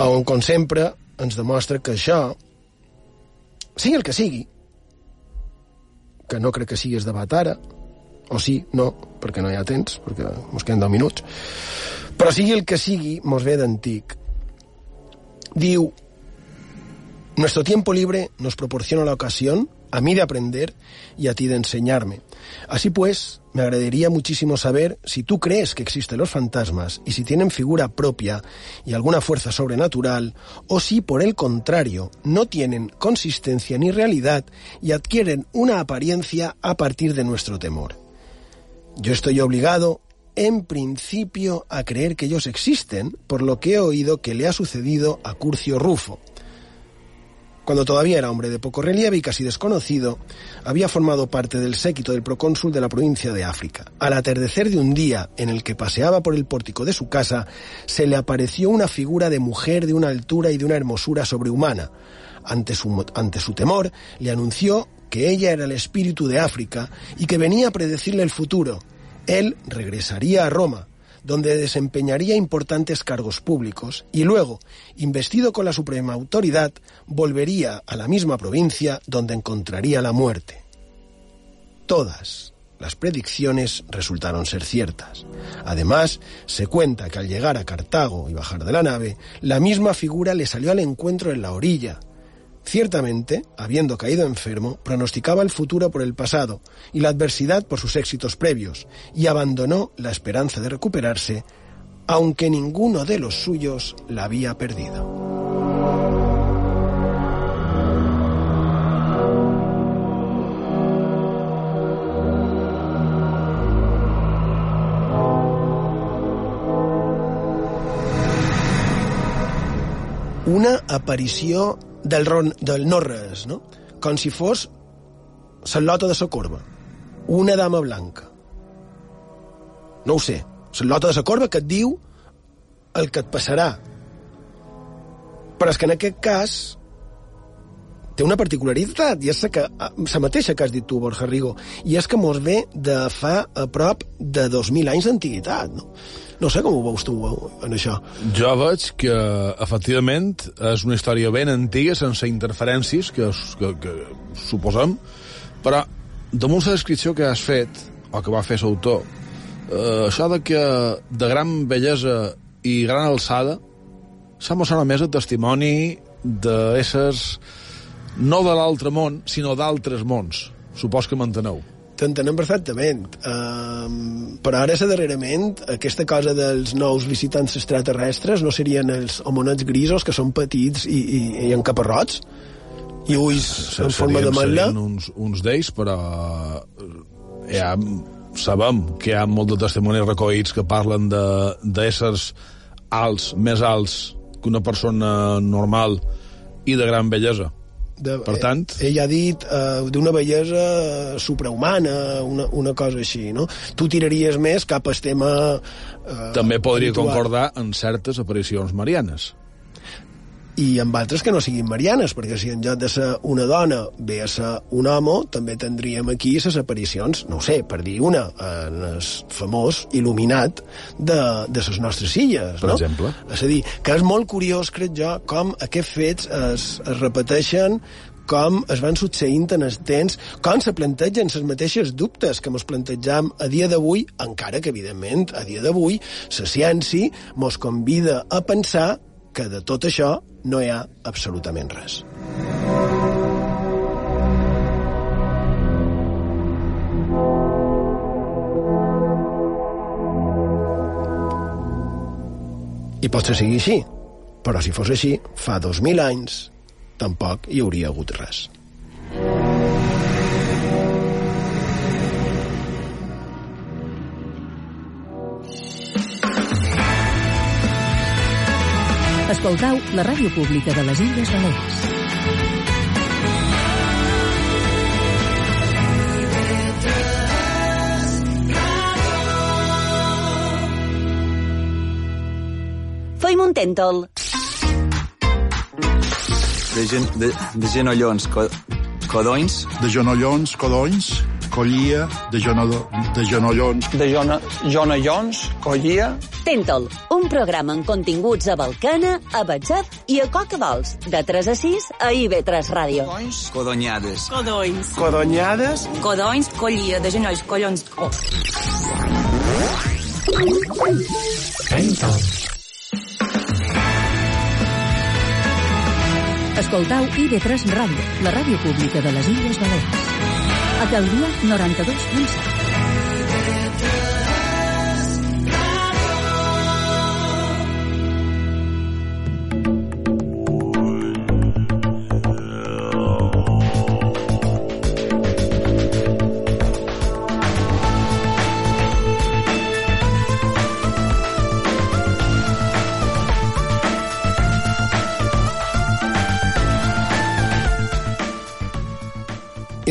on, com sempre, ens demostra que això, sigui el que sigui, que no crec que siguis debat ara, o sí, no, perquè no hi ha temps, perquè mos queden 10 minuts, però sigui el que sigui, mos ve d'antic. Diu, nuestro tiempo libre nos proporciona la ocasión a mí de aprender y a ti de enseñarme. Así pues, me agradaría muchísimo saber si tú crees que existen los fantasmas y si tienen figura propia y alguna fuerza sobrenatural, o si, por el contrario, no tienen consistencia ni realidad y adquieren una apariencia a partir de nuestro temor. Yo estoy obligado, en principio, a creer que ellos existen, por lo que he oído que le ha sucedido a Curcio Rufo. Cuando todavía era hombre de poco relieve y casi desconocido, había formado parte del séquito del procónsul de la provincia de África. Al atardecer de un día en el que paseaba por el pórtico de su casa, se le apareció una figura de mujer de una altura y de una hermosura sobrehumana. Ante su, ante su temor, le anunció que ella era el espíritu de África y que venía a predecirle el futuro. Él regresaría a Roma, donde desempeñaría importantes cargos públicos y luego, investido con la suprema autoridad, volvería a la misma provincia donde encontraría la muerte. Todas las predicciones resultaron ser ciertas. Además, se cuenta que al llegar a Cartago y bajar de la nave, la misma figura le salió al encuentro en la orilla. Ciertamente, habiendo caído enfermo, pronosticaba el futuro por el pasado y la adversidad por sus éxitos previos, y abandonó la esperanza de recuperarse, aunque ninguno de los suyos la había perdido. Una aparició del, ron, del no-res, no? Com si fos la lota de la corba. Una dama blanca. No ho sé. La lota de la corba que et diu el que et passarà. Però és que en aquest cas té una particularitat, i és que, la mateixa que has dit tu, Borja Rigo, i és que mos ve de fa a prop de 2.000 anys d'antiguitat, no? No sé com ho veus tu, en això. Jo veig que, efectivament, és una història ben antiga, sense interferències, que, que, que suposem, però damunt la descripció que has fet, o que va fer l'autor, eh, això de que de gran bellesa i gran alçada s'ha mostrat a més el testimoni d'éssers no de l'altre món, sinó d'altres mons. Supos que m'enteneu. T'entenem perfectament. Um, però ara, darrerament, aquesta cosa dels nous visitants extraterrestres no serien els homonets grisos, que són petits i, i, i encaparrots? I ulls en forma de matla? Serien uns, uns d'ells, però ja sabem que hi ha molt de testimonis recollits que parlen d'éssers alts, més alts que una persona normal i de gran bellesa. De, per tant... Eh, ell ha dit eh, d'una bellesa suprahumana, una, una cosa així, no? Tu tiraries més cap al tema... Eh, També podria habitual. concordar en certes aparicions marianes i amb altres que no siguin marianes, perquè si en lloc de ser una dona ve a ser un home, també tindríem aquí les aparicions, no sé, per dir una, en el famós il·luminat de, de les nostres illes, per no? exemple. És a dir, que és molt curiós, crec jo, com aquests fets es, es repeteixen com es van succeint en el temps, com se plantegen les mateixes dubtes que ens plantejam a dia d'avui, encara que, evidentment, a dia d'avui, la ciència ens convida a pensar que de tot això no hi ha absolutament res. I potser sigui així, però si fos així, fa 2.000 anys tampoc hi hauria hagut res. Escoltau la ràdio pública de les Illes Balears. Feim un tèntol. De, gen, de, de genollons, co, codonys. De genollons, codonys, collia, de, genodo, de genollons. De jona, jonallons, collia... Tèntol, un programa amb continguts a Balcana, a Batzat i a Coca Dols, de 3 a 6 a IB3 Ràdio. Codonyades. Codonys. Codonyades. Codonys, collia, de genolls, collons... Oh. Escoltau IB3 Ràdio, la ràdio pública de les Illes Balears. A Caldia 92.7.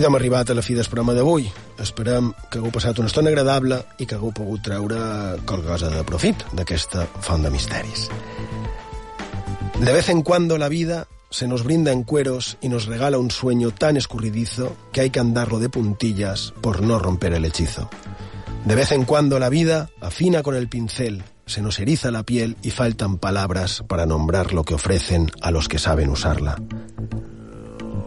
I d'hem arribat la fi del programa d'avui. Que hagueu passat una estona agradable i que hagueu pogut treure de profit d'aquesta font de misteris. De vez en cuando la vida se nos brinda en cueros y nos regala un sueño tan escurridizo que hay que andarlo de puntillas por no romper el hechizo. De vez en cuando la vida afina con el pincel, se nos eriza la piel y faltan palabras para nombrar lo que ofrecen a los que saben usarla.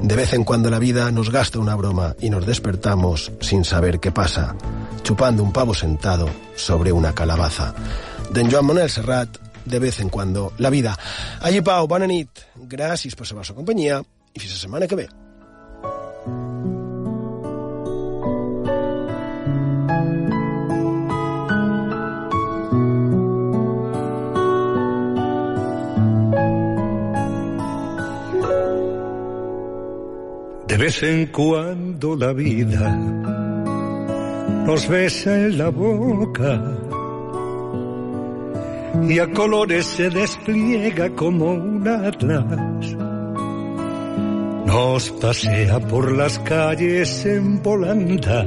De vez en cuando la vida nos gasta una broma y nos despertamos sin saber qué pasa, chupando un pavo sentado sobre una calabaza. D'en Joan Manuel Serrat, de vez en cuando la vida. Allí, Pau, bona nit. Gràcies per la vostra companyia i fins la que ve. Vez en cuando la vida nos besa en la boca y a colores se despliega como un atlas. Nos pasea por las calles en volandas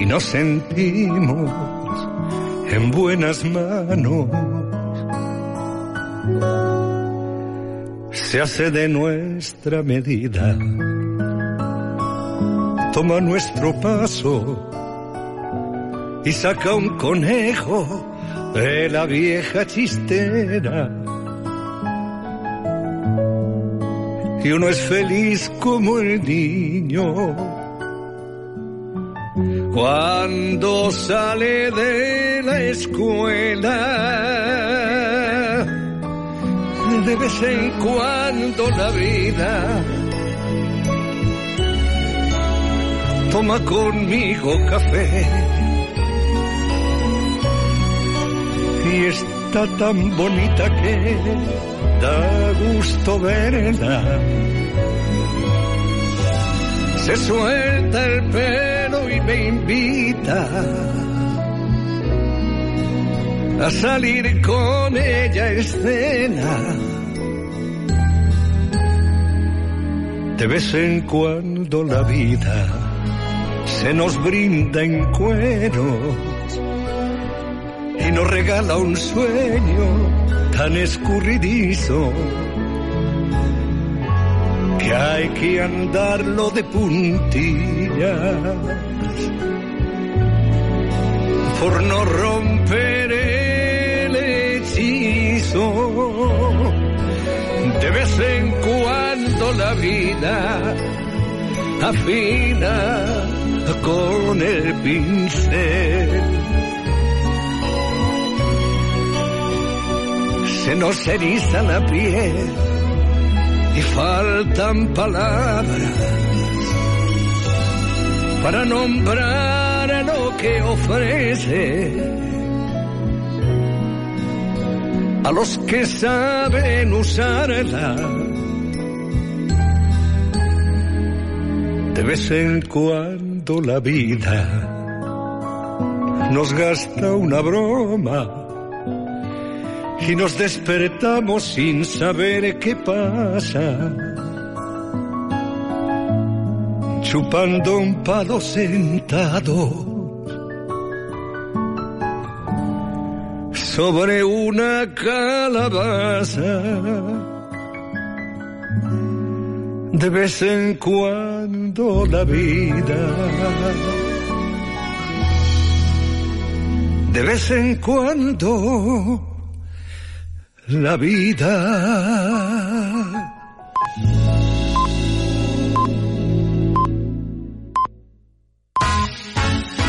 y nos sentimos en buenas manos. Se hace de nuestra medida, toma nuestro paso y saca un conejo de la vieja chistera. Y uno es feliz como el niño cuando sale de la escuela. De vez en cuando la vida toma conmigo café y está tan bonita que da gusto verla. Se suelta el pelo y me invita a salir con ella a escena. De vez en cuando la vida se nos brinda en cueros y nos regala un sueño tan escurridizo que hay que andarlo de puntillas por no romper el hechizo. De vez en la vida afina con el pincel se nos eriza la piel y faltan palabras para nombrar lo que ofrece a los que saben usarla. De vez en cuando la vida nos gasta una broma y nos despertamos sin saber qué pasa. Chupando un palo sentado sobre una calabaza. De vez en cuando la vida. De vez en cuando la vida